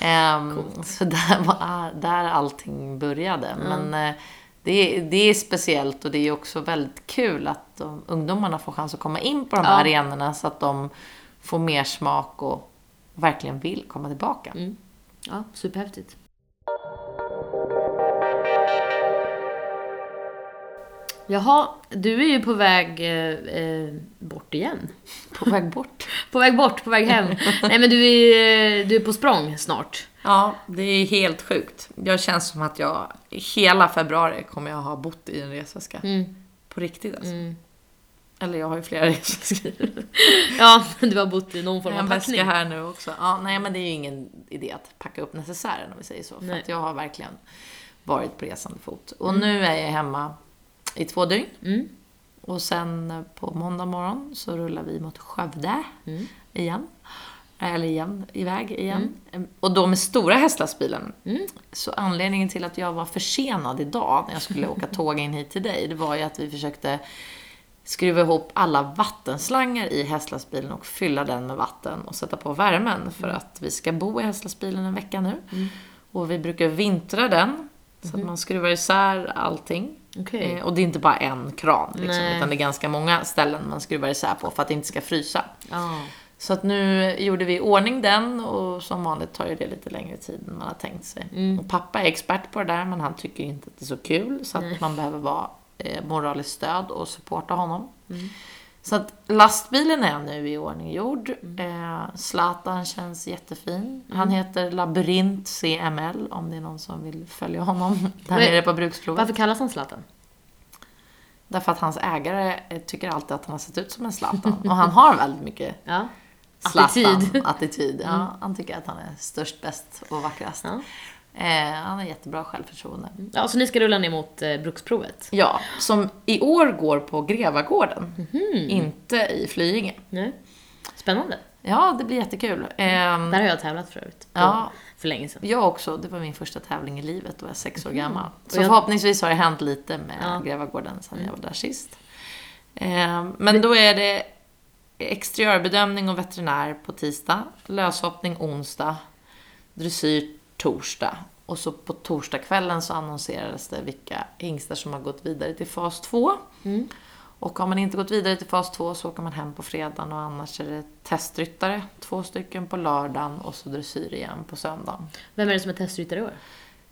[SPEAKER 1] Ehm, så där, var, där allting började. Men eh, det, det är speciellt och det är också väldigt kul att de, ungdomarna får chans att komma in på de här
[SPEAKER 2] Ja.
[SPEAKER 1] arenorna så att de får mer smak och verkligen vill komma tillbaka.
[SPEAKER 2] Ja, superhäftigt. Jaha, du är ju på väg eh, eh, bort igen.
[SPEAKER 1] På väg bort.
[SPEAKER 2] På väg bort, på väg hem. Nej men du är, eh, du är på språng snart.
[SPEAKER 1] Ja, det är helt sjukt. Jag känns som att jag hela februari kommer jag ha bott i en resväska. På riktigt alltså. Eller jag har ju flera resväskor.
[SPEAKER 2] Ja, du har bott i någon form
[SPEAKER 1] Jag har
[SPEAKER 2] av
[SPEAKER 1] en
[SPEAKER 2] packning.
[SPEAKER 1] väska här nu också. Ja, nej, men det är ju ingen idé att packa upp necessären om vi säger så. För
[SPEAKER 2] Nej.
[SPEAKER 1] att jag har verkligen varit på resande fot. Och nu är jag hemma i två dygn.
[SPEAKER 2] Mm.
[SPEAKER 1] Och sen på måndag morgon så rullar vi mot Skövde
[SPEAKER 2] Mm.
[SPEAKER 1] igen. Eller igen, iväg igen. Och då med stora hästlastbilen.
[SPEAKER 2] Mm.
[SPEAKER 1] Så anledningen till att jag var försenad idag när jag skulle åka tåg in hit till dig, det var ju att vi försökte skruva ihop alla vattenslangar i hästlastbilen och fylla den med vatten och sätta på värmen för att vi ska bo i hästlastbilen en vecka nu. Och vi brukar vintra den. Så att man skruvar isär allting.
[SPEAKER 2] Okej.
[SPEAKER 1] Eh, och det är inte bara en kran, liksom, utan det är ganska många ställen man skruvar isär på för att det inte ska frysa.
[SPEAKER 2] Ja.
[SPEAKER 1] Så att nu gjorde vi i ordning den och som vanligt tar ju det lite längre tid än man har tänkt sig.
[SPEAKER 2] Mm.
[SPEAKER 1] Och pappa är expert på det där men han tycker inte att det är så kul så att man behöver vara eh, moraliskt stöd och supporta honom.
[SPEAKER 2] Mm.
[SPEAKER 1] Så att lastbilen är nu i ordning gjord.
[SPEAKER 2] Mm.
[SPEAKER 1] Eh, Zlatan känns jättefin. Han heter Labyrint CML om det är någon som vill följa honom där
[SPEAKER 2] Men-
[SPEAKER 1] nere på bruksprovet.
[SPEAKER 2] Varför kallas han Zlatan?
[SPEAKER 1] Därför att hans ägare eh, tycker alltid att han har sett ut som en Zlatan. Och han har väldigt mycket
[SPEAKER 2] Ja.
[SPEAKER 1] Zlatan,
[SPEAKER 2] Attityd.
[SPEAKER 1] attityd. Ja, han tycker att han är störst, bäst och vackrast.
[SPEAKER 2] Ja.
[SPEAKER 1] Eh, han har jättebra självförtroende.
[SPEAKER 2] ja, så ni ska rulla ner mot eh, bruksprovet?
[SPEAKER 1] Ja, som i år går på Grevagården,
[SPEAKER 2] Mhm.
[SPEAKER 1] inte i Flyinge.
[SPEAKER 2] Nej. Spännande.
[SPEAKER 1] Ja, det blir jättekul. Ehm,
[SPEAKER 2] Där har jag tävlat förut.
[SPEAKER 1] Ja.
[SPEAKER 2] För länge sedan.
[SPEAKER 1] jag också, det var min första tävling i livet då jag var sex år gammal. Så
[SPEAKER 2] jag-
[SPEAKER 1] förhoppningsvis har det hänt lite med
[SPEAKER 2] Ja.
[SPEAKER 1] Grevagården sen jag var där sist. Ehm, men då är det exteriörbedömning och veterinär på tisdag, löshoppning onsdag, dressyr torsdag. Och så på torsdagskvällen så annonserades det vilka hingstar som har gått vidare till fas 2.
[SPEAKER 2] Mm.
[SPEAKER 1] Och har man inte gått vidare till fas 2 så åker man hem på fredagen och annars är det testryttare, två stycken på lördagen och så dressyr igen på söndagen.
[SPEAKER 2] Vem är det som är testryttare i år?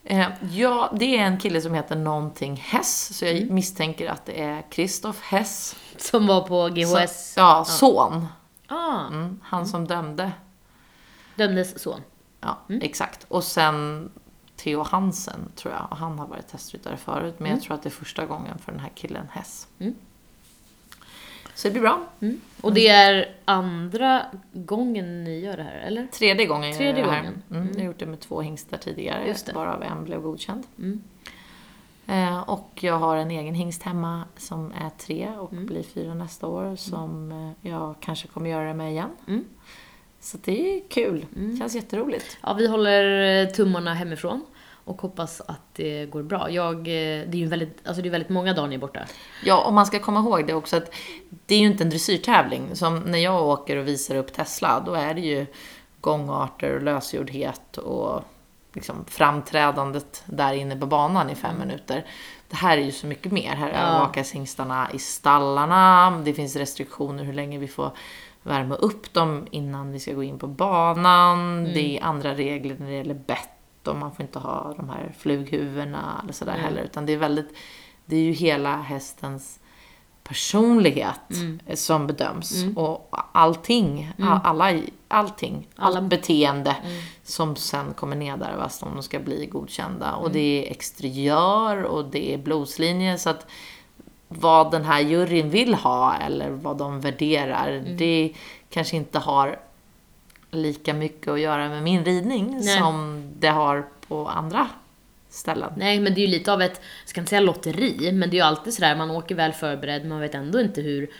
[SPEAKER 1] Eh, ja, det är en kille som heter någonting Hess, så jag
[SPEAKER 2] Mm.
[SPEAKER 1] misstänker att det är Kristoff Hess.
[SPEAKER 2] Som var på GHS?
[SPEAKER 1] Så, ja, son.
[SPEAKER 2] Ah,
[SPEAKER 1] Mm, han som dömde.
[SPEAKER 2] dömdes son.
[SPEAKER 1] Ja,
[SPEAKER 2] Mm.
[SPEAKER 1] exakt. Och sen Theo Hansen, tror jag. Och han har varit testryttare förut, men jag tror att det är första gången för den här killen Hess.
[SPEAKER 2] Mm.
[SPEAKER 1] Så det blir bra.
[SPEAKER 2] Mm. Och det är andra gången ni gör det här, eller?
[SPEAKER 1] Tredje gången jag
[SPEAKER 2] Tredje
[SPEAKER 1] gör det här.
[SPEAKER 2] gången.
[SPEAKER 1] Mm, Jag har gjort det med två hingstar tidigare,
[SPEAKER 2] Just det.
[SPEAKER 1] varav en blev godkänd.
[SPEAKER 2] Mm.
[SPEAKER 1] Eh, och jag har en egen hingst hemma som är tre och
[SPEAKER 2] Mm.
[SPEAKER 1] blir fyra nästa år som eh, jag kanske kommer göra det med igen.
[SPEAKER 2] Mm.
[SPEAKER 1] Så det är kul. Känns jätteroligt.
[SPEAKER 2] Ja, vi håller eh, tummarna hemifrån och hoppas att det går bra. Jag, eh, det är ju väldigt, alltså det är väldigt många dagar ni är borta.
[SPEAKER 1] Ja, och man ska komma ihåg det också att det är ju inte en dressyrtävling. Som när jag åker och visar upp Tesla, då är det ju gångarter och lösgjordhet och liksom framträdandet där inne på banan i fem minuter. Det här är ju så mycket mer. Här
[SPEAKER 2] Ja.
[SPEAKER 1] övervakas hingstarna i stallarna, det finns restriktioner hur länge vi får värma upp dem innan vi ska gå in på banan. Det är andra regler när det gäller bett och man får inte ha de här flughuvudena eller sådär
[SPEAKER 2] Nej.
[SPEAKER 1] heller. Utan det är väldigt, det är ju hela hästens personlighet eh, som bedöms. Och allting, a- alla, allting,
[SPEAKER 2] Alla-
[SPEAKER 1] allt beteende som sen kommer nedärvas om de ska bli godkända. Och det är exteriör och det är blodslinje. Så att vad den här juryn vill ha eller vad de värderar, det kanske inte har lika mycket att göra med min ridning
[SPEAKER 2] Nej.
[SPEAKER 1] som det har på andra ställen.
[SPEAKER 2] Nej, men det är ju lite av ett, jag ska inte säga lotteri, men det är ju alltid sådär, man åker väl förberedd, man vet ändå inte hur,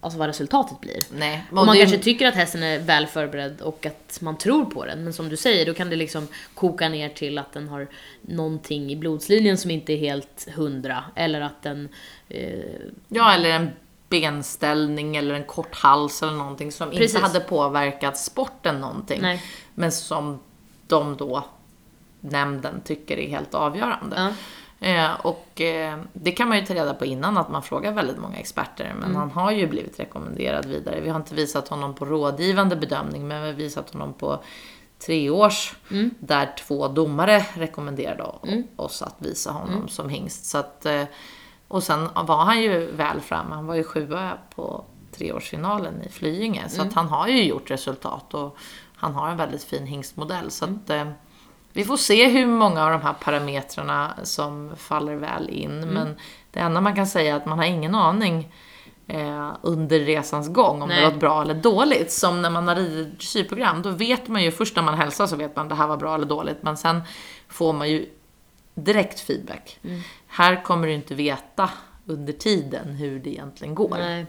[SPEAKER 2] alltså vad resultatet blir.
[SPEAKER 1] Nej,
[SPEAKER 2] Och man
[SPEAKER 1] det-
[SPEAKER 2] kanske tycker att hästen är väl förberedd och att man tror på den. Men som du säger, då kan det liksom koka ner till att den har någonting i blodslinjen som inte är helt hundra. Eller att den... Eh,
[SPEAKER 1] Ja, eller en benställning eller en kort hals eller någonting som
[SPEAKER 2] Precis.
[SPEAKER 1] inte hade påverkat sporten någonting.
[SPEAKER 2] Nej.
[SPEAKER 1] Men som de då, nämnden, tycker är helt avgörande.
[SPEAKER 2] ja.
[SPEAKER 1] Eh, och eh, det kan man ju ta reda på innan att man frågar väldigt många experter. Men
[SPEAKER 2] Mm.
[SPEAKER 1] han har ju blivit rekommenderad vidare. Vi har inte visat honom på rådgivande bedömning men vi har visat honom på tre års
[SPEAKER 2] Mm.
[SPEAKER 1] där två domare rekommenderade oss att visa honom
[SPEAKER 2] Mm.
[SPEAKER 1] som hingst. Så att, eh, och sen var han ju väl framme. Han var ju sjua på treårsfinalen i Flyinge. Så
[SPEAKER 2] Mm.
[SPEAKER 1] att han har ju gjort resultat och han har en väldigt fin hingstmodell. Så att, eh, vi får se hur många av de här parametrarna som faller väl in.
[SPEAKER 2] Mm.
[SPEAKER 1] Men det enda man kan säga är att man har ingen aning eh, under resans gång om
[SPEAKER 2] Nej.
[SPEAKER 1] det gått bra eller dåligt. Som när man har ridit dressyrprogram, då vet man ju först när man hälsar så vet man det här var bra eller dåligt. Men sen får man ju direkt feedback.
[SPEAKER 2] Mm.
[SPEAKER 1] Här kommer du inte veta under tiden hur det egentligen går.
[SPEAKER 2] Nej.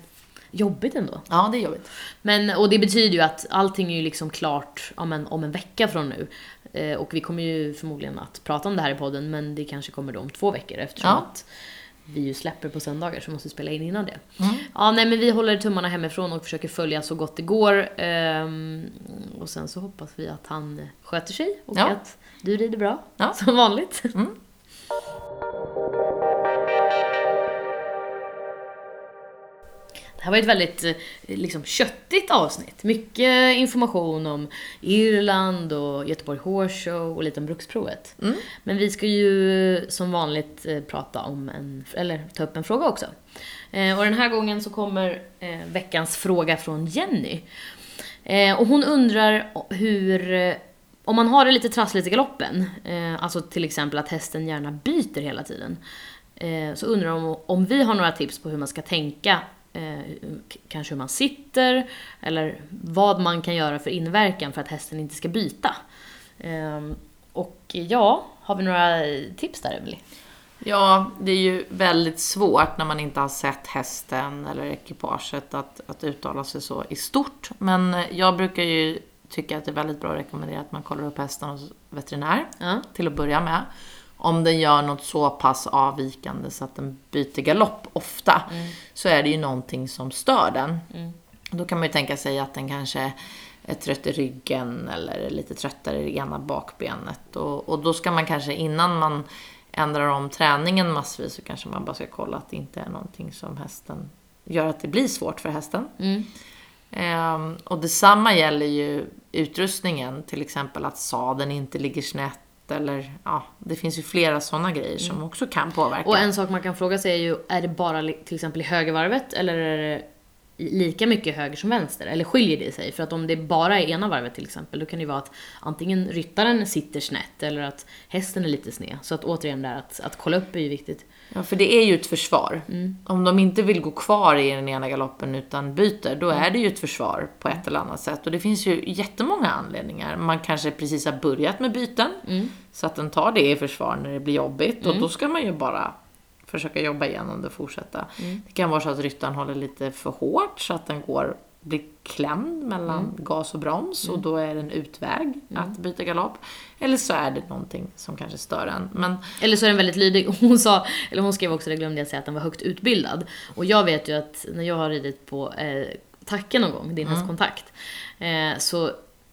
[SPEAKER 2] Jobbigt ändå.
[SPEAKER 1] Ja, det är jobbigt.
[SPEAKER 2] Men, och det betyder ju att allting är ju liksom klart ja, men, om en vecka från nu. Eh, och vi kommer ju förmodligen att prata om det här i podden, men det kanske kommer då om två veckor eftersom
[SPEAKER 1] Ja.
[SPEAKER 2] att vi ju släpper på söndagar så vi måste spela in innan det.
[SPEAKER 1] Mm.
[SPEAKER 2] Ja, nej men vi håller tummarna hemifrån och försöker följa så gott det går. Ehm, och sen så hoppas vi att han sköter sig och
[SPEAKER 1] Ja.
[SPEAKER 2] att du rider bra,
[SPEAKER 1] Ja.
[SPEAKER 2] som vanligt.
[SPEAKER 1] Mm.
[SPEAKER 2] Det här var ett väldigt eh, liksom, köttigt avsnitt. Mycket information om Irland och Göteborg Horse Show och lite om bruksprovet.
[SPEAKER 1] Mm.
[SPEAKER 2] Men vi ska ju som vanligt eh, prata om en, eller ta upp en fråga också. Eh, och den här gången så kommer eh, veckans fråga från Jenny. Eh, och hon undrar hur, eh, om man har det lite trassligt i galoppen, eh, alltså till exempel att hästen gärna byter hela tiden, eh, så undrar hon om vi har några tips på hur man ska tänka, eh, kanske hur man sitter, eller vad man kan göra för inverkan för att hästen inte ska byta. Eh, och ja, har vi några tips där Emelie?
[SPEAKER 1] Ja, det är ju väldigt svårt när man inte har sett hästen eller ekipaget att, att uttala sig så i stort. Men jag brukar ju tycka att det är väldigt bra att rekommendera att man kollar upp hästen hos veterinär
[SPEAKER 2] Ja.
[SPEAKER 1] till att börja med. Om den gör något så pass avvikande så att den byter galopp ofta så är det ju någonting som stör den. Då kan man ju tänka sig att den kanske är trött i ryggen eller lite tröttare i det ena bakbenet. Och, och då ska man kanske innan man ändrar om träningen massvis så kanske man bara ska kolla att det inte är någonting som hästen gör att det blir svårt för hästen.
[SPEAKER 2] Mm.
[SPEAKER 1] Ehm, och detsamma gäller ju utrustningen, till exempel att sadeln inte ligger snett eller ja, det finns ju flera sådana grejer som också kan påverka.
[SPEAKER 2] Och en sak man kan fråga sig är ju, är det bara till exempel i högervarvet eller är det lika mycket höger som vänster? Eller skiljer det sig? För att om det bara är ena varvet till exempel, då kan det ju vara att antingen ryttaren sitter snett eller att hästen är lite sned. Så att återigen där, att, att kolla upp är ju viktigt.
[SPEAKER 1] Ja, för det är ju ett försvar. Om de inte vill gå kvar i den ena galoppen utan byter, då är det ju ett försvar på ett eller annat sätt. Och det finns ju jättemånga anledningar. Man kanske precis har börjat med byten, så att den tar det i försvar när det blir jobbigt. Och då ska man ju bara försöka jobba igenom det och fortsätta. Det kan vara så att ryttaren håller lite för hårt så att den går, blir klämd mellan gas och broms och då är det en utväg att byta galopp. Eller så är det någonting som kanske stör en. Men
[SPEAKER 2] Eller så är den väldigt lydig. Hon sa, eller hon skrev också, det glömde jag säga, att den var högt utbildad. Och jag vet ju att när jag har ridit på eh, Tacke någon gång, din hästkontakt, eh, så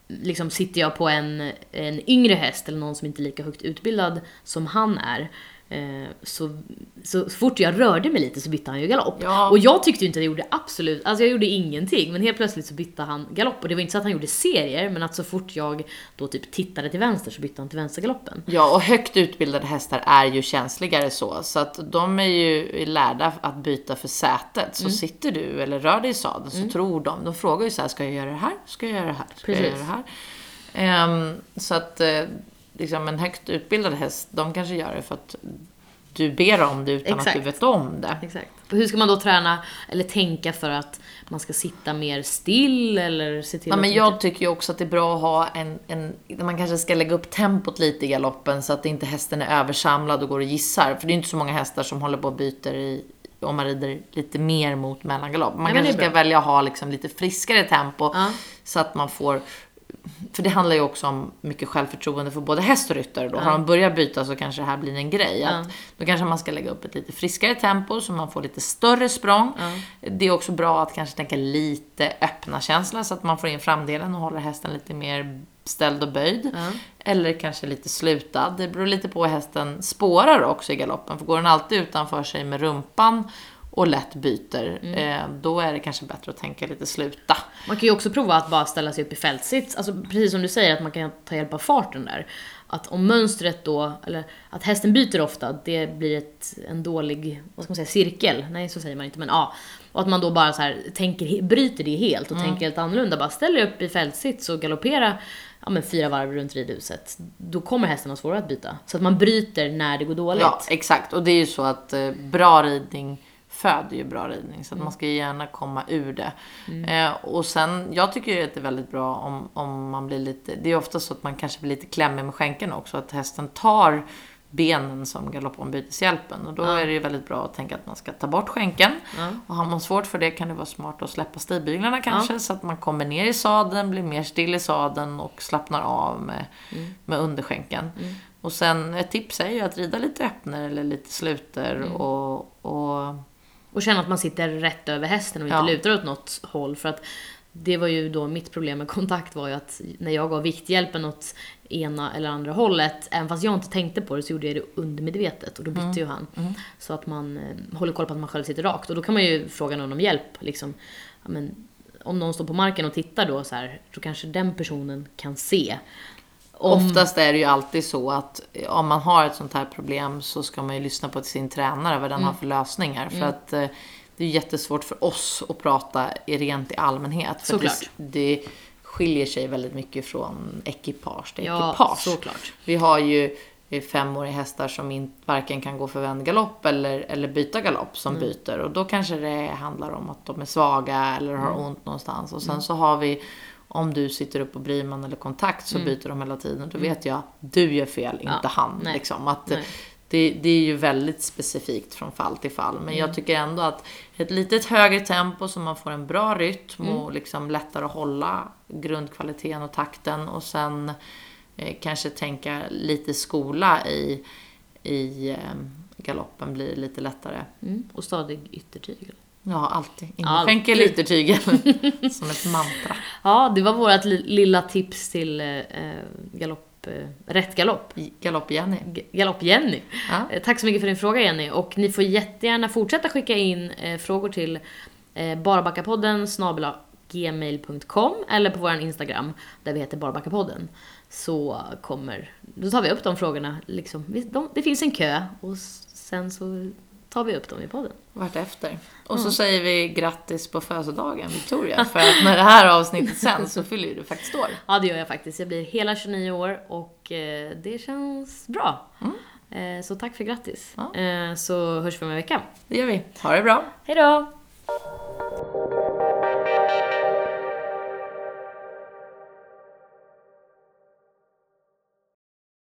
[SPEAKER 2] liksom sitter jag på en, en yngre häst eller någon som inte är lika högt utbildad som han är. Eh, så, så, fort jag rörde mig lite så bytte han ju galopp.
[SPEAKER 1] Ja.
[SPEAKER 2] Och jag tyckte ju inte att jag gjorde absolut, alltså jag gjorde ingenting. Men helt plötsligt så bytte han galopp. Och det var inte så att han gjorde serier, men att så fort jag då typ tittade till vänster så bytte han till vänstergaloppen.
[SPEAKER 1] Ja, och högt utbildade hästar är ju känsligare så. Så att de är ju lärda att byta för sätet. Så sitter du eller rör dig i sadeln så tror de, de frågar ju så här, ska jag göra det här? Ska jag göra det här? Ska jag
[SPEAKER 2] Precis.
[SPEAKER 1] göra det här? Ehm, så att eh, liksom en högt utbildad häst, de kanske gör det för att du ber om det utan
[SPEAKER 2] Exakt.
[SPEAKER 1] att du vet om det.
[SPEAKER 2] Exakt. Och hur ska man då träna eller tänka för att man ska sitta mer still eller se till att
[SPEAKER 1] men jag tycker ju också att det är bra att ha en, en... Man kanske ska lägga upp tempot lite i galoppen så att inte hästen är översamlad och går och gissar. För det är inte så många hästar som håller på och byter i, om man rider lite mer mot mellangalopp. Man
[SPEAKER 2] Nej,
[SPEAKER 1] kanske ska välja att ha liksom lite friskare tempo
[SPEAKER 2] Ja.
[SPEAKER 1] så att man får för det handlar ju också om mycket självförtroende för både häst och ryttare. Då. Har de börjat byta så kanske det här blir en grej. Att då kanske man ska lägga upp ett lite friskare tempo så man får lite större språng. Det är också bra att kanske tänka lite öppna känsla så att man får in framdelen och håller hästen lite mer ställd och böjd. Eller kanske lite slutad. Det beror lite på hur hästen spårar också i galoppen. För går den alltid utanför sig med rumpan och lätt byter, eh, då är det kanske bättre att tänka lite sluta.
[SPEAKER 2] Man kan ju också prova att bara ställa sig upp i fältsits. Alltså precis som du säger, att man kan ta hjälp av farten där. Att om mönstret då, eller att hästen byter ofta, det blir ett, en dålig, vad ska man säga, cirkel. Nej, så säger man inte, men ja. Och att man då bara så här, tänker, bryter det helt och tänker helt annorlunda. Bara ställ dig upp i fältsits och galoppera ja, men fyra varv runt ridhuset. Då kommer hästen ha svårare att byta. Så att man bryter när det går dåligt.
[SPEAKER 1] Ja, exakt. Och det är ju så att eh, bra ridning föder ju bra ridning. Så att man ska ju gärna komma ur det. Eh, och sen, jag tycker ju att det är väldigt bra om, om man blir lite... Det är ofta så att man kanske blir lite klämmig med skänken också. Att hästen tar benen som galoppombyteshjälpen. Och då är det ju väldigt bra att tänka att man ska ta bort skänken. Och har man svårt för det kan det vara smart att släppa stigbyglarna kanske. Så att man kommer ner i sadeln, blir mer still i sadeln och slappnar av med, med underskänken. Och sen ett tips är ju att rida lite öppnor eller lite sluter
[SPEAKER 2] Mm.
[SPEAKER 1] och, och
[SPEAKER 2] Och känna att man sitter rätt över hästen och inte
[SPEAKER 1] Ja.
[SPEAKER 2] lutar åt något håll. För att det var ju då mitt problem med kontakt var ju att när jag gav vikthjälpen åt ena eller andra hållet, även fast jag inte tänkte på det så gjorde jag det undermedvetet och då bytte
[SPEAKER 1] Mm.
[SPEAKER 2] ju han. Så att man eh, håller koll på att man själv sitter rakt. Och då kan man ju fråga någon om hjälp. Liksom. Ja, men, om någon står på marken och tittar då så här, så kanske den personen kan se. Om,
[SPEAKER 1] Oftast är det ju alltid så att om man har ett sånt här problem så ska man ju lyssna på sin tränare vad den
[SPEAKER 2] Mm.
[SPEAKER 1] har för lösningar. För att eh, det är jättesvårt för oss att prata rent i allmänhet. För
[SPEAKER 2] Såklart.
[SPEAKER 1] det, det skiljer sig väldigt mycket från ekipage till
[SPEAKER 2] Ja,
[SPEAKER 1] ekipage.
[SPEAKER 2] såklart.
[SPEAKER 1] Vi har ju eh, femåriga hästar som in, varken kan gå för vänd galopp eller, eller byta galopp som
[SPEAKER 2] Mm.
[SPEAKER 1] byter. Och då kanske det handlar om att de är svaga eller har
[SPEAKER 2] Mm.
[SPEAKER 1] ont någonstans. Och sen så har vi, om du sitter upp på Briman eller kontakt så byter de hela tiden. Då vet jag, du gör fel, inte
[SPEAKER 2] Mm. Ja,
[SPEAKER 1] han.
[SPEAKER 2] nej,
[SPEAKER 1] Liksom. Att, det, det är ju väldigt specifikt från fall till fall. Men
[SPEAKER 2] Mm.
[SPEAKER 1] jag tycker ändå att ett litet högre tempo så man får en bra rytm
[SPEAKER 2] Mm.
[SPEAKER 1] och liksom lättare att hålla grundkvaliteten och takten. Och sen eh, kanske tänka lite skola i, i eh, galoppen blir lite lättare.
[SPEAKER 2] Mm, och stadig yttertygel.
[SPEAKER 1] Ja, alltid. Ingen
[SPEAKER 2] Alltid.
[SPEAKER 1] skänker yttertygel som ett mantra.
[SPEAKER 2] Ja, det var vårt li- lilla tips till eh, galopp, eh, rätt galopp.
[SPEAKER 1] Galopp-Jenny.
[SPEAKER 2] Galopp-Jenny.
[SPEAKER 1] Ja.
[SPEAKER 2] Eh, Tack så mycket för din fråga Jenny. Och ni får jättegärna fortsätta skicka in eh, frågor till eh, barbackapodden gmail.com eller på vår Instagram där vi heter Barbackapodden. Så kommer, då tar vi upp de frågorna. Liksom. De, det finns en kö och sen så tar vi upp dem i podden.
[SPEAKER 1] Vartefter. Och så säger vi grattis på födelsedagen Victoria. För att när det här avsnittet sänds så fyller du faktiskt år.
[SPEAKER 2] Ja, det gör jag faktiskt. Jag blir hela 29 år och eh, det känns bra. Eh, så tack för grattis.
[SPEAKER 1] Ja.
[SPEAKER 2] Eh, så hörs vi om en vecka.
[SPEAKER 1] Det gör vi. Ha det bra.
[SPEAKER 2] Hej då!